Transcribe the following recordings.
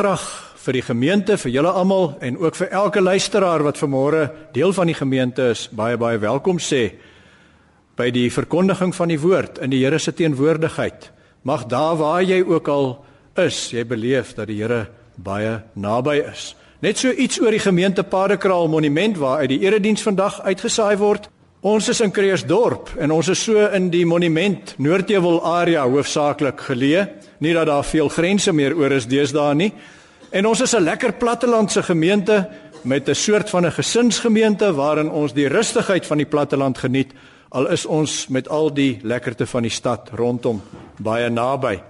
Graag vir die gemeente, vir julle almal en ook vir elke luisteraar wat vanmôre deel van die gemeente is, baie baie welkom sê by die verkondiging van die woord in die Here se teenwoordigheid. Mag daar waar jy ook al is, jy beleef dat die Here baie naby is. Net so iets oor die gemeente Padekraal monument waar uit die erediens vandag uitgesaai word. Ons is in Kreersdorp en ons is so in die monument Noordheuwel area hoofsaaklik geleë. Nie dat daar veel grense meer oor is deesdae nie. En ons is 'n lekker plattelandse gemeente met 'n soort van 'n gesinsgemeente waarin ons die rustigheid van die platteland geniet al is ons met al die lekkerte van die stad rondom baie naby.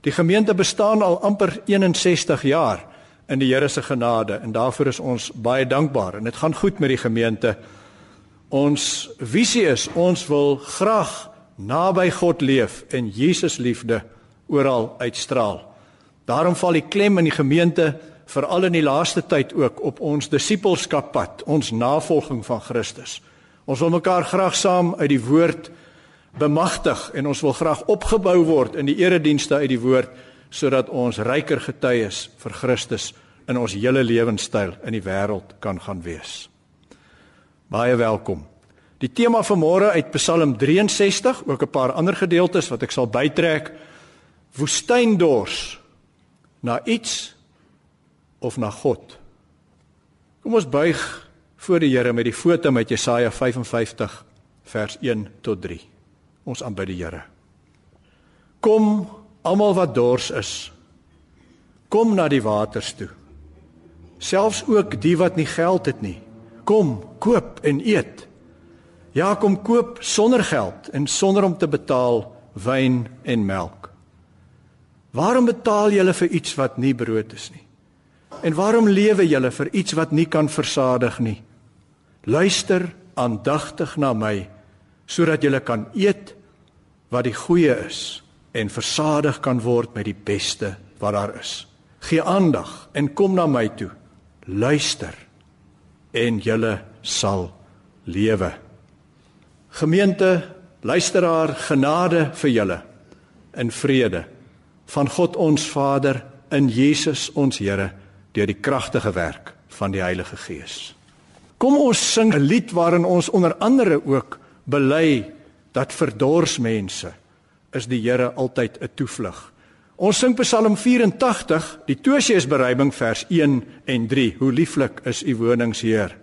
Die gemeente bestaan al amper 61 jaar in die Here se genade en daarvoor is ons baie dankbaar en dit gaan goed met die gemeente. Ons visie is ons wil graag naby God leef en Jesus liefde oral uitstraal. Daarom val die klem in die gemeente veral in die laaste tyd ook op ons disippelskappad, ons navolging van Christus. Ons wil mekaar graag saam uit die woord bemagtig en ons wil graag opgebou word in die eredienste uit die woord sodat ons ryker getuies vir Christus in ons hele lewenstyl in die wêreld kan gaan wees. Baie welkom. Die tema van môre uit Psalm 63, ook 'n paar ander gedeeltes wat ek sal bytrek. Woestyndors na iets of na God. Kom ons buig voor die Here met die foto met Jesaja 55 vers 1 tot 3. Ons aanbid die Here. Kom almal wat dors is. Kom na die waters toe selfs ook die wat nie geld het nie. Kom, koop en eet. Ja, kom koop sonder geld en sonder om te betaal wyn en melk. Waarom betaal julle vir iets wat nie brood is nie? En waarom lewe julle vir iets wat nie kan versadig nie? Luister aandagtig na my sodat julle kan eet wat die goeie is en versadig kan word met die beste wat daar is. Gee aandag en kom na my toe luister en julle sal lewe. Gemeente, luisteraar, genade vir julle in vrede van God ons Vader in Jesus ons Here deur die kragtige werk van die Heilige Gees. Kom ons sing 'n lied waarin ons onder andere ook bely dat vir dors mense is die Here altyd 'n toevlug. Ons sing Psalm 84, die Tosius bereiding vers 1 en 3. Hoe lieflik is u wonings, Heer.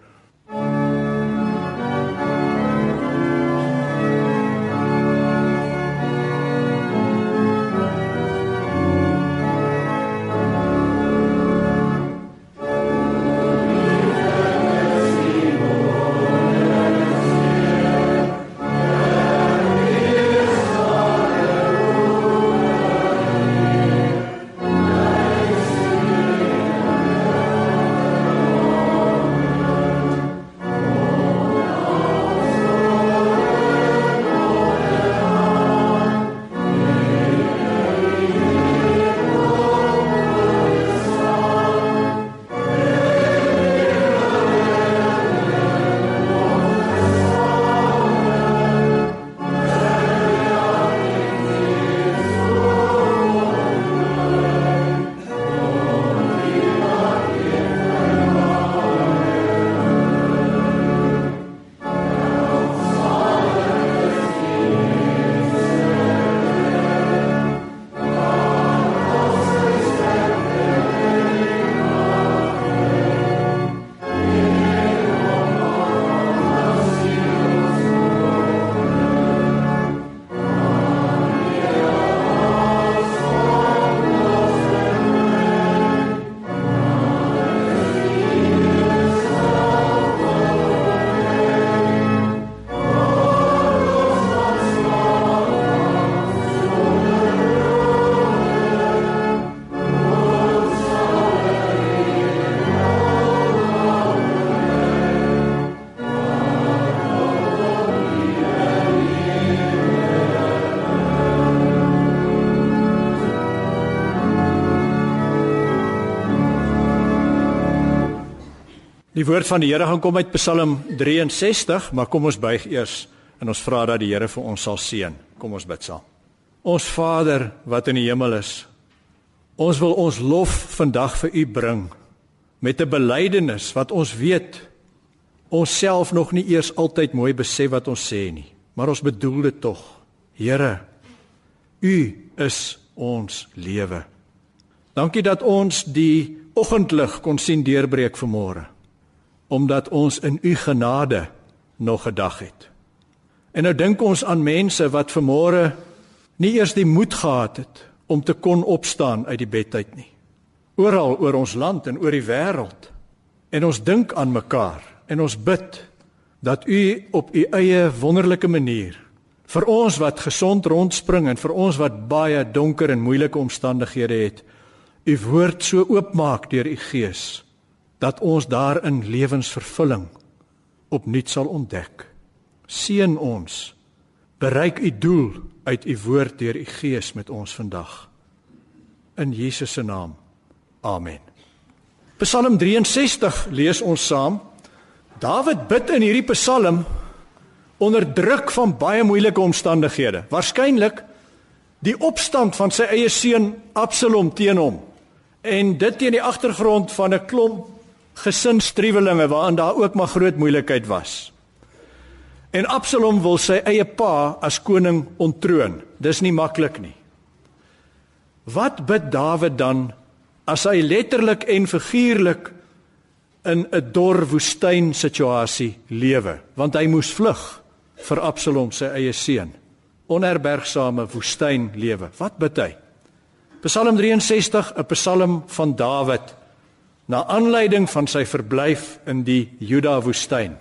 Die woord van die Here gaan kom uit Psalm 63, maar kom ons buig eers en ons vra dat die Here vir ons sal seën. Kom ons bid saam. Ons Vader wat in die hemel is, Ons wil ons lof vandag vir U bring met 'n belydenis wat ons weet ons self nog nie eers altyd mooi besef wat ons sê nie, maar ons bedoel dit tog. Here, U is ons lewe. Dankie dat ons die oggendlig kon sien deurbreek vanmôre omdat ons in u genade nog gedag het. En nou dink ons aan mense wat vanmôre nie eers die moed gehad het om te kon opstaan uit die bed uit nie. Oral oor ons land en oor die wêreld. En ons dink aan mekaar en ons bid dat u op u eie wonderlike manier vir ons wat gesond rondspring en vir ons wat baie donker en moeilike omstandighede het, u woord so oopmaak deur u gees dat ons daarin lewensvervulling opnuut sal ontdek. Seën ons. Bereik u doel uit u woord deur u gees met ons vandag. In Jesus se naam. Amen. Psalm 63 lees ons saam. Dawid bid in hierdie Psalm onder druk van baie moeilike omstandighede. Waarskynlik die opstand van sy eie seun Absalom teen hom. En dit teen die agtergrond van 'n klomp gesinsstruwelinge waaraan daar ook maar groot moeilikheid was. En Absalom wil sy eie pa as koning ontroon. Dis nie maklik nie. Wat bid Dawid dan as hy letterlik en figuurlik in 'n dor woestyn situasie lewe, want hy moes vlug vir Absalom sy eie seun. Onherbergsame woestyn lewe. Wat bid hy? Psalm 63, 'n Psalm van Dawid na aanleiding van sy verblyf in die Juda woestyn.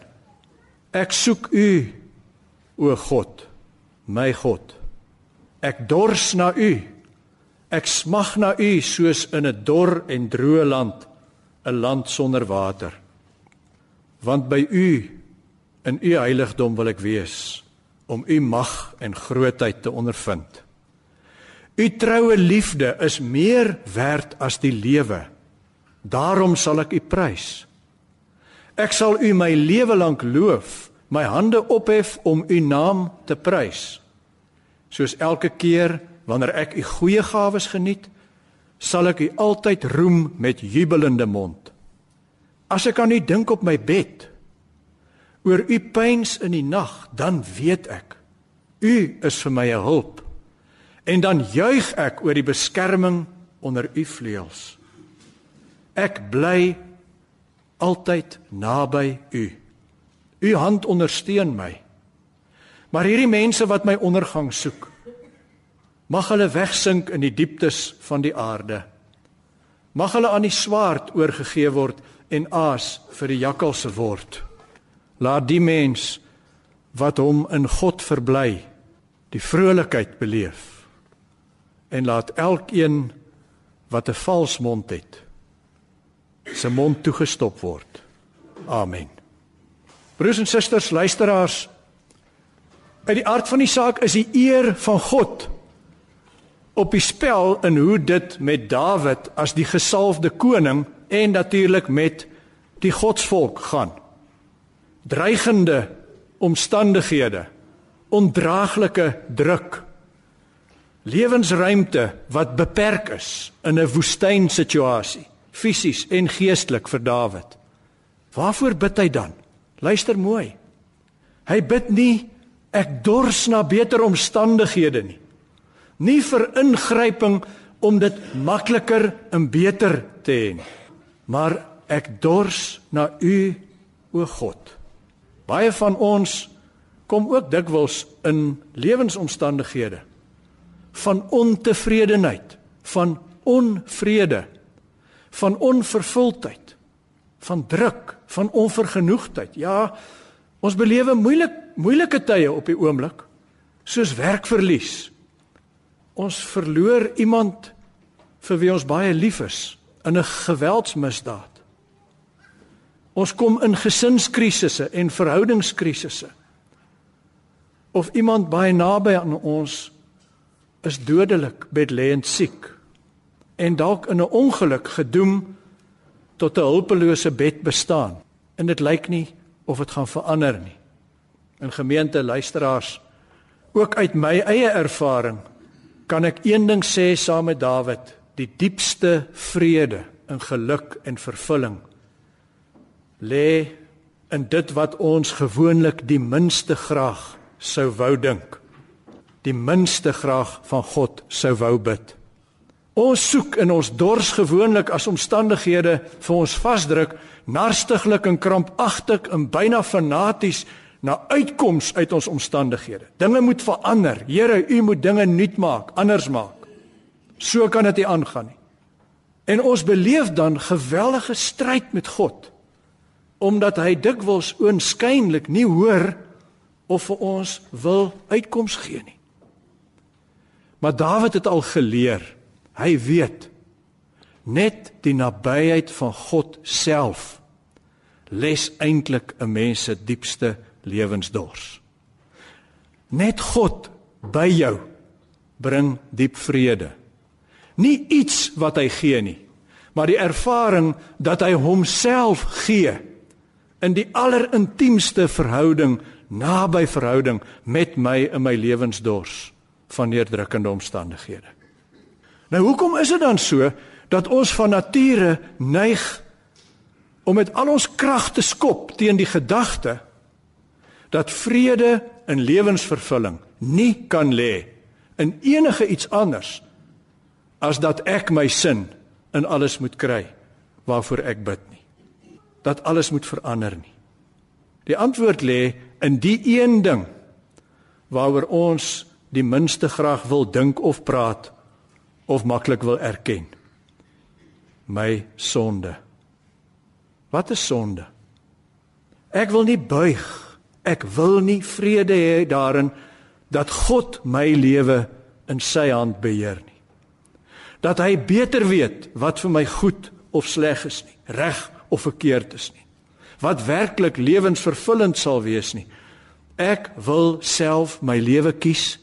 Ek soek U, o God, my God. Ek dors na U. Ek smag na U soos in 'n dor en droë land, 'n land sonder water. Want by U in U heiligdom wil ek wees om U mag en grootheid te ondervind. U troue liefde is meer werd as die lewe. Daarom sal ek U prys. Ek sal U my lewe lank loof, my hande ophef om U naam te prys. Soos elke keer wanneer ek U goeie gawes geniet, sal ek U altyd roem met jubelende mond. As ek aan U dink op my bed, oor U pyns in die nag, dan weet ek U is vir my 'n hulp. En dan juig ek oor die beskerming onder U vleuels. Ek bly altyd naby U. U hand ondersteun my. Maar hierdie mense wat my ondergang soek, mag hulle wegsink in die dieptes van die aarde. Mag hulle aan die swaard oorgegee word en aas vir die jakkalse word. Laat die mens wat hom in God verbly, die vrolikheid beleef. En laat elkeen wat 'n vals mond het, se mond toegestop word. Amen. Broers en susters, luisteraars, uit die aard van die saak is die eer van God op die spel in hoe dit met Dawid as die gesalfde koning en natuurlik met die godsvolk gaan. Dreigende omstandighede, ondraaglike druk, lewensruimte wat beperk is in 'n woestynsituasie fisies en geestelik vir Dawid. Waarvoor bid hy dan? Luister mooi. Hy bid nie ek dors na beter omstandighede nie. Nie vir ingryping om dit makliker en beter te hê nie. Maar ek dors na U o God. Baie van ons kom ook dikwels in lewensomstandighede van ontevredenheid, van onvrede van onvervuldheid, van druk, van onvergenoegdheid. Ja, ons belewe moeilik moeilike tye op die oomblik, soos werkverlies. Ons verloor iemand vir wie ons baie lief is in 'n geweldsmisdaad. Ons kom in gesinskrisisse en verhoudingskrisisse. Of iemand baie naby aan ons is dodelik bedlêend siek en dalk in 'n ongeluk gedoem tot 'n hulpelose bed bestaan. En dit lyk nie of dit gaan verander nie. In gemeente luisteraars, ook uit my eie ervaring kan ek een ding sê saam met Dawid, die diepste vrede en geluk en vervulling lê in dit wat ons gewoonlik die minste graag sou wou dink. Die minste graag van God sou wou bid. Ons soek in ons dors gewoonlik as omstandighede vir ons vasdruk, narstiglik en krampagtig en byna fanaties na uitkoms uit ons omstandighede. Dinge moet verander. Here, U moet dinge nuut maak, anders maak. So kan dit nie aangaan nie. En ons beleef dan geweldige stryd met God omdat hy dikwels oënskynlik nie hoor of vir ons wil uitkoms gee nie. Maar Dawid het al geleer. Hy weet net die nabyheid van God self les eintlik 'n mens se diepste lewensdors. Net God by jou bring diep vrede. Nie iets wat hy gee nie, maar die ervaring dat hy homself gee in die allerintiemste verhouding, naby verhouding met my in my lewensdors van neerdrukkende omstandighede. Nou hoekom is dit dan so dat ons van nature neig om met al ons krag te skop teen die gedagte dat vrede in lewensvervulling nie kan lê in enige iets anders as dat ek my sin in alles moet kry waarvoor ek bid nie. Dat alles moet verander nie. Die antwoord lê in die een ding waaroor ons die minste graag wil dink of praat of maklik wil erken. My sonde. Wat is sonde? Ek wil nie buig. Ek wil nie vrede hê daarin dat God my lewe in sy hand beheer nie. Dat hy beter weet wat vir my goed of sleg is nie, reg of verkeerd is nie. Wat werklik lewensvervullend sal wees nie. Ek wil self my lewe kies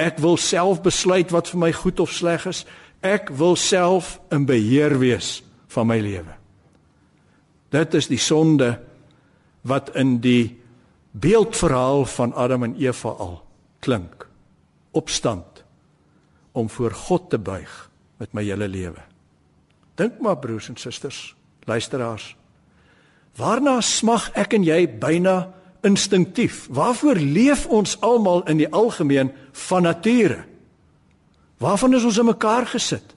Ek wil self besluit wat vir my goed of sleg is. Ek wil self in beheer wees van my lewe. Dit is die sonde wat in die beeldverhaal van Adam en Eva al klink. Opstand om voor God te buig met my hele lewe. Dink maar broers en susters, luisteraars. Waarna smag ek en jy byna instinktief. Waarvoor leef ons almal in die algemeen van nature? Waarvan is ons in mekaar gesit?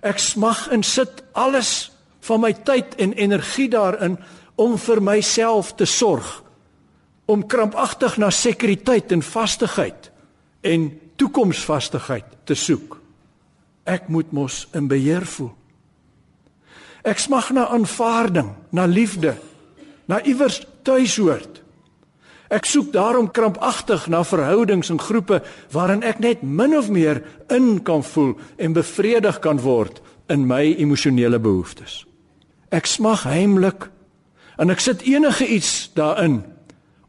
Ek smag en sit alles van my tyd en energie daarin om vir myself te sorg, om krampagtig na sekuriteit en vastigheid en toekomsvastigheid te soek. Ek moet mos in beheer voel. Ek smag na aanvaarding, na liefde, na iewers tuishoort. Ek soek daarom krampagtig na verhoudings en groepe waarin ek net min of meer in kan voel en bevredig kan word in my emosionele behoeftes. Ek smag heimlik en ek sit enige iets daarin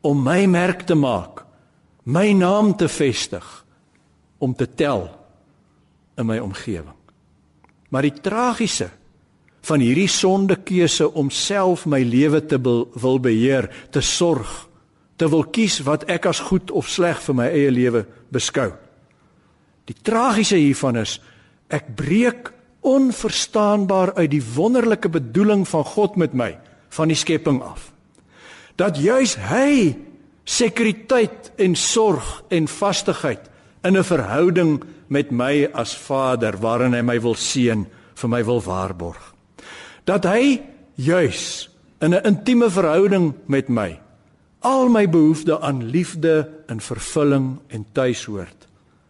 om my merk te maak, my naam te vestig, om te tel in my omgewing. Maar die tragiese van hierdie sondekeuse om self my lewe te be wil beheer, te sorg, te wil kies wat ek as goed of sleg vir my eie lewe beskou. Die tragiese hiervan is ek breek onverstaanbaar uit die wonderlike bedoeling van God met my van die skepping af. Dat juis hy sekuriteit en sorg en vastigheid in 'n verhouding met my as Vader waarin hy my wil seën, vir my wil waarborg dat hy juis in 'n intieme verhouding met my al my behoeftes aan liefde en vervulling en tuishoort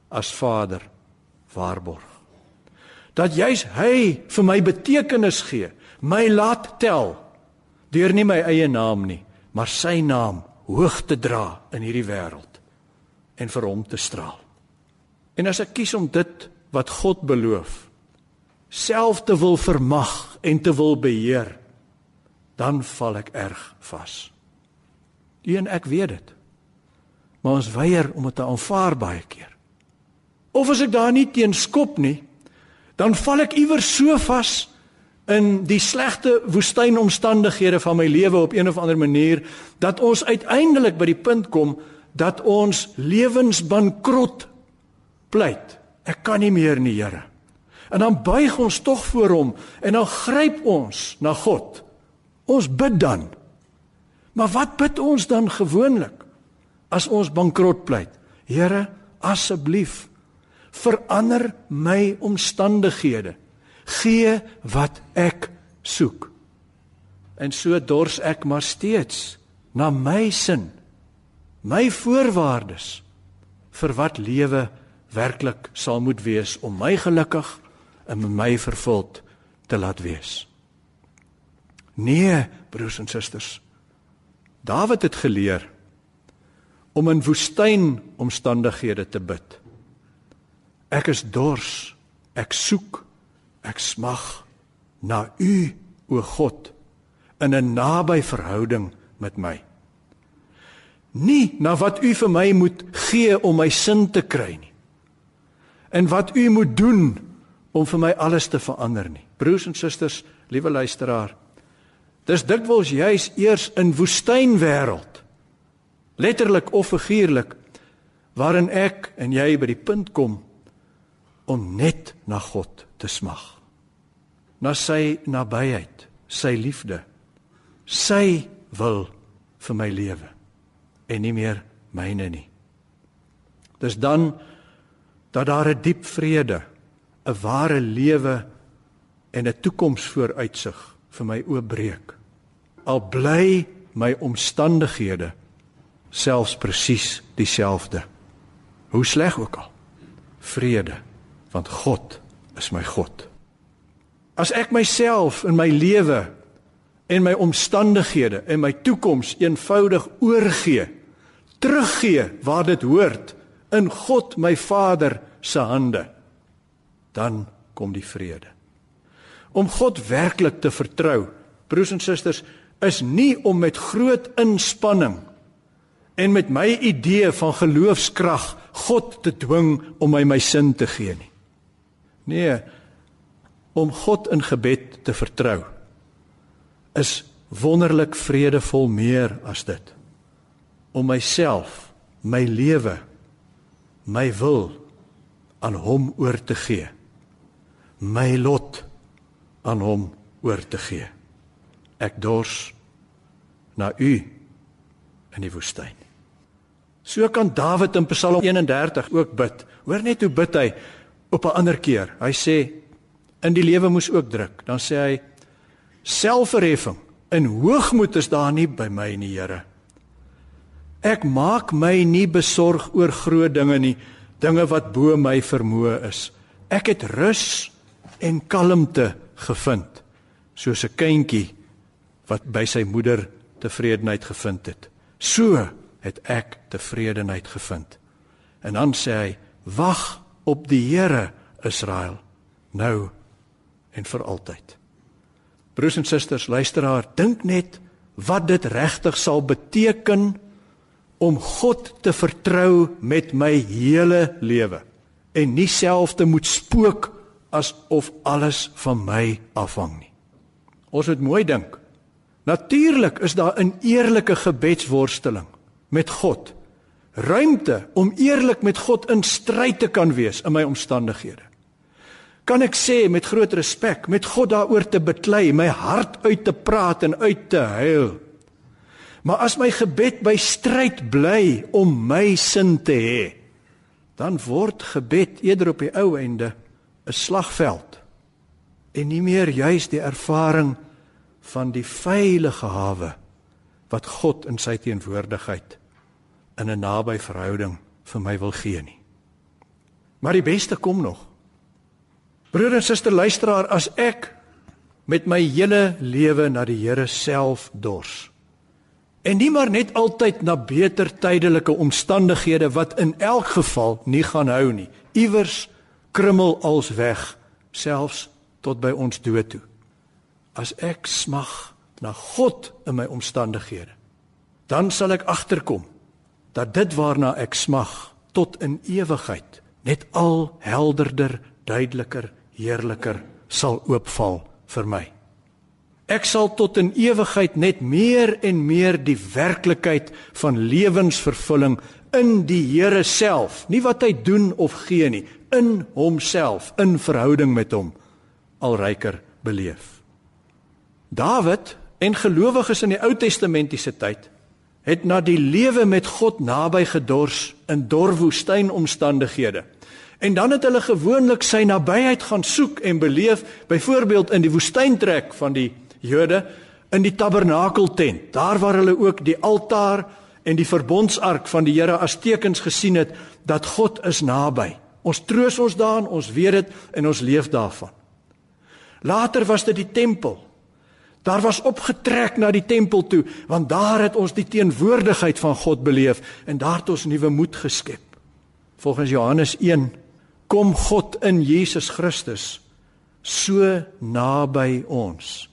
as Vader waarborg. Dat juis hy vir my betekenis gee, my laat tel deur nie my eie naam nie, maar sy naam hoog te dra in hierdie wêreld en vir hom te straal. En as ek kies om dit wat God beloof self te wil vermag en te wil beheer, dan val ek erg vas. Een ek weet dit. Maar ons weier om dit te aanvaar baie keer. Of as ek daar nie teen skop nie, dan val ek iewers so vas in die slegte woestynomstandighede van my lewe op een of ander manier dat ons uiteindelik by die punt kom dat ons lewensbankrot pleit. Ek kan nie meer nie, Here. En dan buig ons tog voor hom en dan gryp ons na God. Ons bid dan. Maar wat bid ons dan gewoonlik as ons bankrot pleit? Here, asseblief verander my omstandighede. Gee wat ek soek. En so dors ek maar steeds na my sin, my voorwaardes vir wat lewe werklik sal moet wees om my gelukkig en my vervuld te laat wees. Nee, broers en susters. Dawid het geleer om in woestynomstandighede te bid. Ek is dors, ek soek, ek smag na U, o God, in 'n naby verhouding met my. Nie na wat U vir my moet gee om my sin te kry nie. En wat U moet doen om vir my alles te verander nie. Broers en susters, liewe luisteraar, dis dikwels juis eers in woestynwêreld letterlik of figuurlik waarin ek en jy by die punt kom om net na God te smag. Na sy nabyheid, sy liefde, sy wil vir my lewe en nie meer myne nie. Dis dan dat daar 'n diep vrede, 'n ware lewe en 'n toekomsvooruitsig vir my oopbreek. Al bly my omstandighede selfs presies dieselfde. Hoe sleg ook al. Vrede, want God is my God. As ek myself in my lewe en my omstandighede en my toekoms eenvoudig oorgee, teruggee waar dit hoort in God my Vader se hande, dan kom die vrede. Om God werklik te vertrou, broers en susters, is nie om met groot inspanning en met my idee van geloofskrag God te dwing om my my sin te gee nie. Nee, om God in gebed te vertrou is wonderlik vredevol meer as dit. Om myself, my lewe, my wil aan hom oor te gee. My lot aan hom oor te gee. Ek dors na u in die woestyn. So kan Dawid in Psalm 31 ook bid. Hoor net hoe bid hy op 'n ander keer. Hy sê in die lewe moes ook druk. Dan sê hy selfverheffing en hoogmoed is daar nie by my nie, Here. Ek maak my nie besorg oor groot dinge nie, dinge wat bo my vermoë is. Ek het rus en kalmte gevind, soos 'n kindjie wat by sy moeder tevredenheid gevind het. So het ek tevredenheid gevind. En dan sê hy: "Wag op die Here, Israel, nou en vir altyd." Broers en susters, luisteraar, dink net wat dit regtig sal beteken om God te vertrou met my hele lewe en nie self te moet spook asof alles van my afhang nie. Ons moet mooi dink. Natuurlik is daar 'n eerlike gebedsworsteling met God. Ruimte om eerlik met God in stryd te kan wees in my omstandighede kan ek sê met groot respek met God daaroor te beklei, my hart uit te praat en uit te huil. Maar as my gebed by stryd bly om my sin te hê, dan word gebed eerder op die ou einde 'n slagveld en nie meer juis die ervaring van die veilige hawe wat God in sy teenwoordigheid in 'n naby verhouding vir my wil gee nie. Maar die beste kom nog. Broer en suster luisteraar, as ek met my hele lewe na die Here self dors en nie maar net altyd na beter tydelike omstandighede wat in elk geval nie gaan hou nie. Iewers krummel als weg, selfs tot by ons dood toe. As ek smag na God in my omstandighede, dan sal ek agterkom dat dit waarna ek smag tot in ewigheid net al helderder, duideliker heerliker sal oopval vir my. Ek sal tot in ewigheid net meer en meer die werklikheid van lewensvervulling in die Here self, nie wat hy doen of gee nie, in homself, in verhouding met hom al ryker beleef. Dawid en gelowiges in die Ou Testamentiese tyd het na die lewe met God naby gedors in dor woestynomstandighede. En dan het hulle gewoonlik sy nabyheid gaan soek en beleef, byvoorbeeld in die woestyntrek van die Jode in die tabernakeltent, daar waar hulle ook die altaar en die verbondsark van die Here as tekens gesien het dat God is naby. Ons troos ons daarin, ons weet dit en ons leef daarvan. Later was dit die tempel Daar was opgetrek na die tempel toe, want daar het ons die teenwoordigheid van God beleef en daar het ons nuwe moed geskep. Volgens Johannes 1 kom God in Jesus Christus so naby ons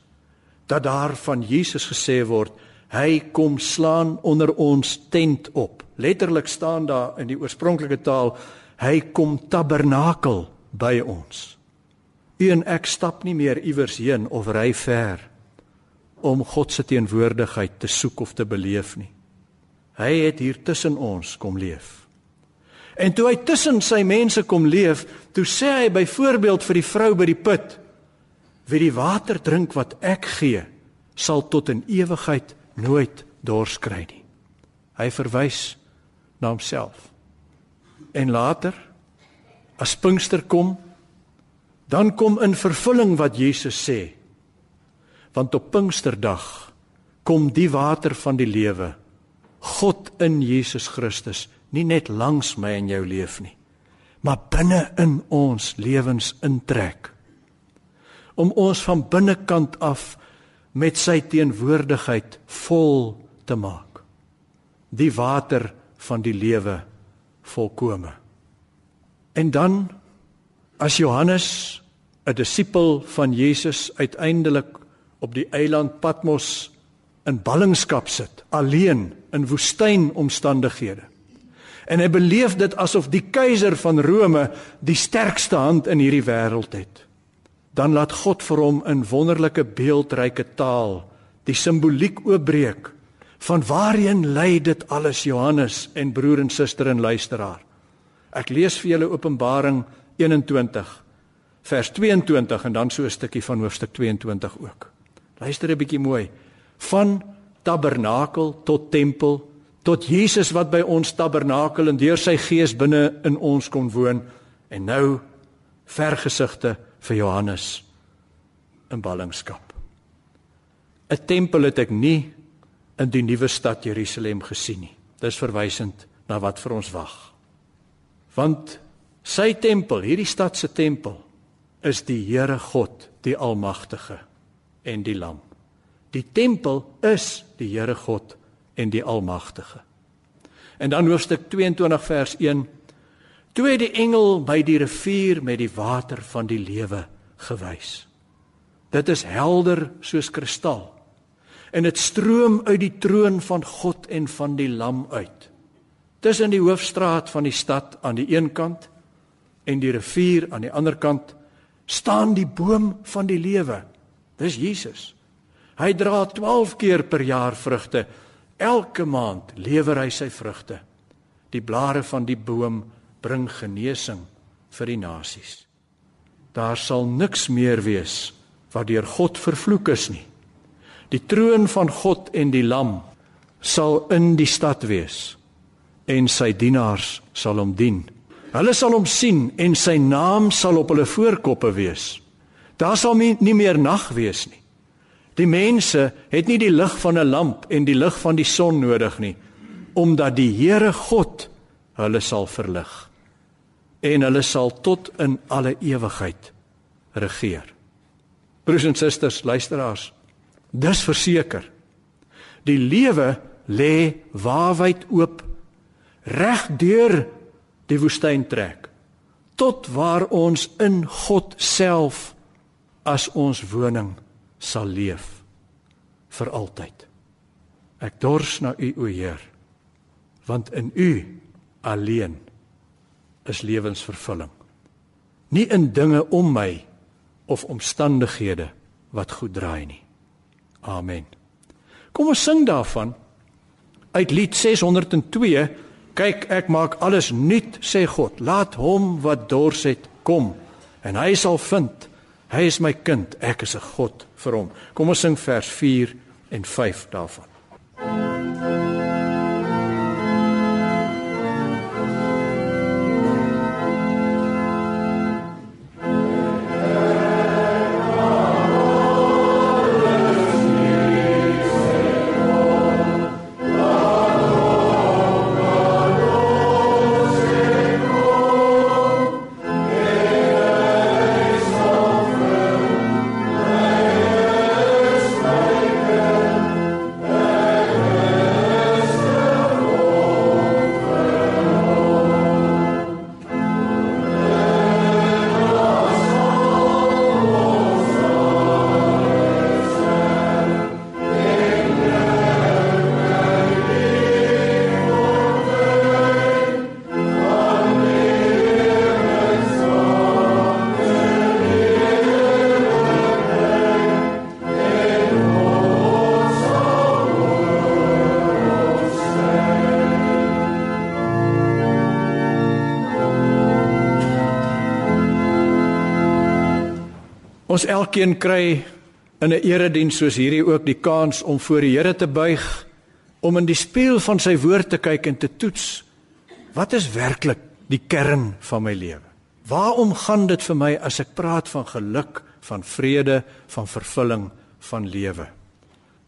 dat daar van Jesus gesê word hy kom slaan onder ons tent op. Letterlik staan daar in die oorspronklike taal hy kom tabernakel by ons. U en ek stap nie meer iewers heen of ry ver om God se teenwoordigheid te soek of te beleef nie. Hy het hier tussen ons kom leef. En toe hy tussen sy mense kom leef, toe sê hy byvoorbeeld vir die vrou by die put: "Wie die water drink wat ek gee, sal tot in ewigheid nooit dors kry nie." Hy verwys na homself. En later as Pinkster kom, dan kom in vervulling wat Jesus sê. Want op Pinksterdag kom die water van die lewe. God in Jesus Christus nie net langs my en jou leef nie maar binne in ons lewens intrek. Om ons van binnekant af met sy teenwoordigheid vol te maak. Die water van die lewe volkome en dan as Johannes 'n disipel van Jesus uiteindelik op die eiland Patmos in ballingskap sit, alleen in woestynomstandighede. En hy beleef dit asof die keiser van Rome die sterkste hand in hierdie wêreld het. Dan laat God vir hom in wonderlike beeldryke taal die simboliek oopbreek van waarheen lei dit alles Johannes en broer en suster en luisteraar. Ek lees vir julle Openbaring 21 vers 22 en dan so 'n stukkie van hoofstuk 22 ook. Luister 'n bietjie mooi. Van tabernakel tot tempel tot Jesus wat by ons tabernakel en deur sy gees binne in ons kon woon en nou vergesigte vir Johannes in ballingskap. 'n Tempel het ek nie in die nuwe stad Jerusalem gesien nie. Dis verwysend na wat vir ons wag. Want sy tempel, hierdie stad se tempel, is die Here God, die Almagtige en die lam. Die tempel is die Here God en die Almagtige. En dan hoofstuk 22 vers 1. Toe het die engel by die rivier met die water van die lewe gewys. Dit is helder soos kristal. En dit stroom uit die troon van God en van die lam uit. Tussen die hoofstraat van die stad aan die een kant en die rivier aan die ander kant staan die boom van die lewe Dis Jesus. Hy dra 12 keer per jaar vrugte. Elke maand lewer hy sy vrugte. Die blare van die boom bring genesing vir die nasies. Daar sal niks meer wees wat deur God vervloek is nie. Die troon van God en die lam sal in die stad wees en sy dienaars sal hom dien. Hulle sal hom sien en sy naam sal op hulle voorkoppe wees. Daar sal nie meer nag wees nie. Die mense het nie die lig van 'n lamp en die lig van die son nodig nie, omdat die Here God hulle sal verlig en hulle sal tot in alle ewigheid regeer. Broers en susters, luisteraars, dis verseker. Die lewe lê waarwyd oop reg deur die woestyn trek tot waar ons in God self as ons woning sal leef vir altyd. Ek dors na U o Heer, want in U alleen is lewensvervulling. Nie in dinge om my of omstandighede wat goed draai nie. Amen. Kom ons sing daarvan uit lied 602 Kyk, ek maak alles nuut, sê God. Laat hom wat dors het kom en hy sal vind. Hy is my kind, ek is 'n God vir hom. Kom ons sing vers 4 en 5 daarvan. Ons elkeen kry in 'n erediens soos hierdie ook die kans om voor die Here te buig, om in die spieël van sy woord te kyk en te toets. Wat is werklik die kern van my lewe? Waarom gaan dit vir my as ek praat van geluk, van vrede, van vervulling, van lewe?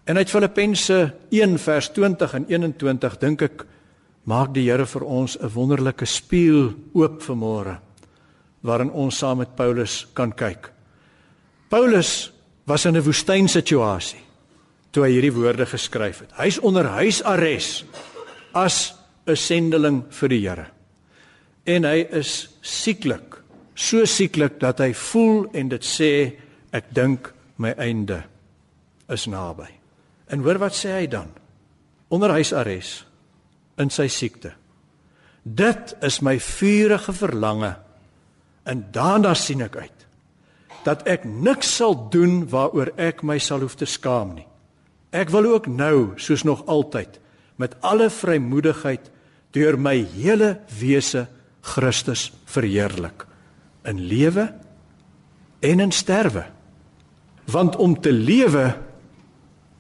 En uit Filippense 1 vers 20 en 21 dink ek maak die Here vir ons 'n wonderlike spieël oop vanmôre waarin ons saam met Paulus kan kyk. Paulus was in 'n woestynsituasie toe hy hierdie woorde geskryf het. Hy's onder huisarrest as 'n sendeling vir die Here. En hy is sieklik, so sieklik dat hy voel en dit sê ek dink my einde is naby. En hoor wat sê hy dan? Onder huisarrest in sy siekte. Dit is my vurige verlange en daarna sien ek uit dat ek niks sal doen waaroor ek my sal hoef te skaam nie. Ek wil ook nou, soos nog altyd, met alle vrymoedigheid deur my hele wese Christus verheerlik in lewe en in sterwe. Want om te lewe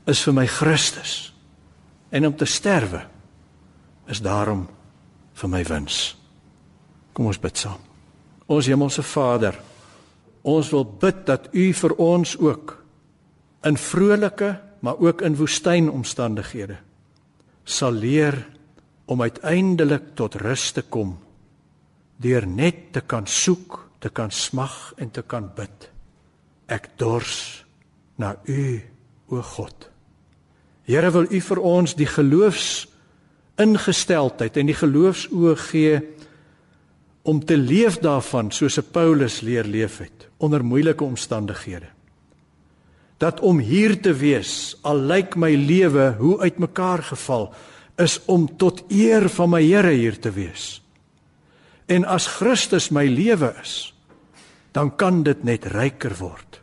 is vir my Christus en om te sterwe is daarom vir my wins. Kom ons bid saam. Ons hemelse Vader, Ons wil bid dat U vir ons ook in vrolike, maar ook in woestynomstandighede sal leer om uiteindelik tot rus te kom deur net te kan soek, te kan smag en te kan bid. Ek dors na U, o God. Here wil U vir ons die geloofs ingesteldheid en die geloofsoë gee om te leef daarvan soos 'n Paulus leer leef het onder moeilike omstandighede. Dat om hier te wees, al lyk my lewe hoe uitmekaar geval, is om tot eer van my Here hier te wees. En as Christus my lewe is, dan kan dit net ryker word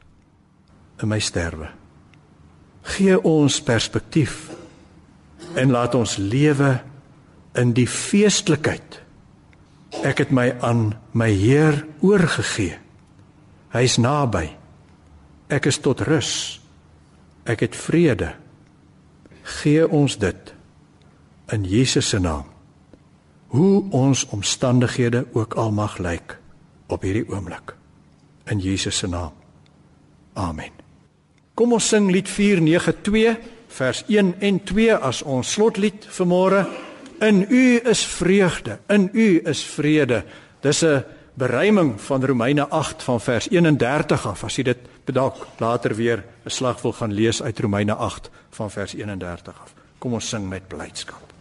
in my sterwe. Gee ons perspektief en laat ons lewe in die feestelikheid Ek het my aan my Heer oorgegee. Hy's naby. Ek is tot rus. Ek het vrede. Gee ons dit in Jesus se naam. Hoe ons omstandighede ook al mag lyk op hierdie oomblik. In Jesus se naam. Amen. Kom ons sing lied 492 vers 1 en 2 as ons slotlied vir môre. In U is vreugde, in U is vrede. Dis 'n beruiming van Romeine 8 van vers 31 af. As jy dit dalk later weer 'n slag wil gaan lees uit Romeine 8 van vers 31 af. Kom ons sing met blydskap.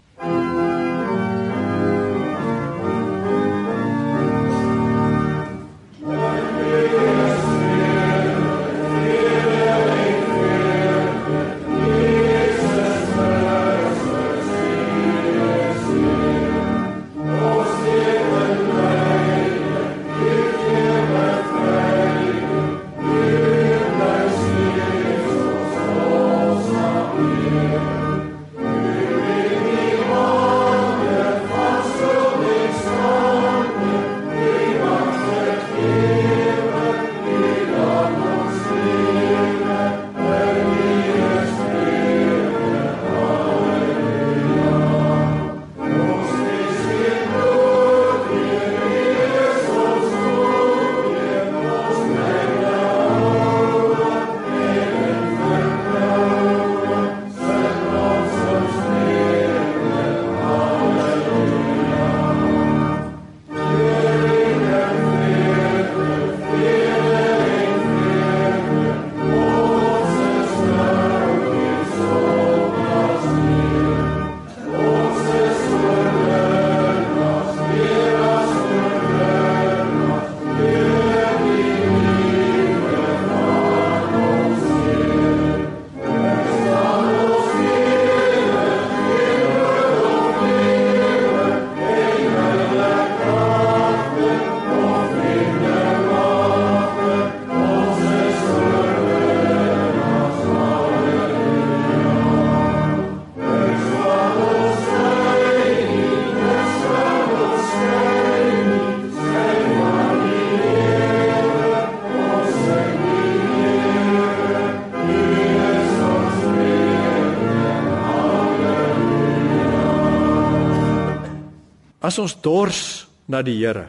As ons dors na die Here,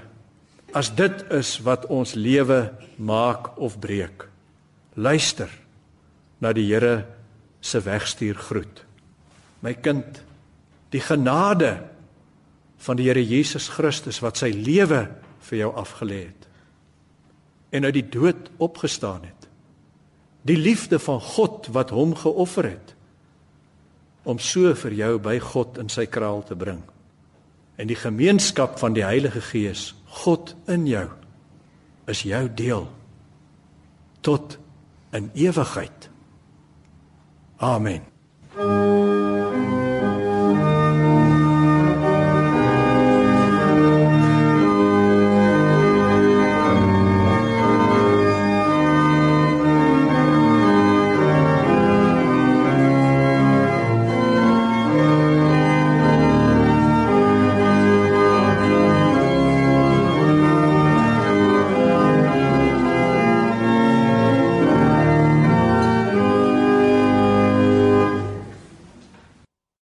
as dit is wat ons lewe maak of breek, luister na die Here se wegstuur groet. My kind, die genade van die Here Jesus Christus wat sy lewe vir jou afgelê het en uit die dood opgestaan het. Die liefde van God wat hom geoffer het om so vir jou by God in sy kraal te bring. En die gemeenskap van die Heilige Gees, God in jou, is jou deel tot in ewigheid. Amen.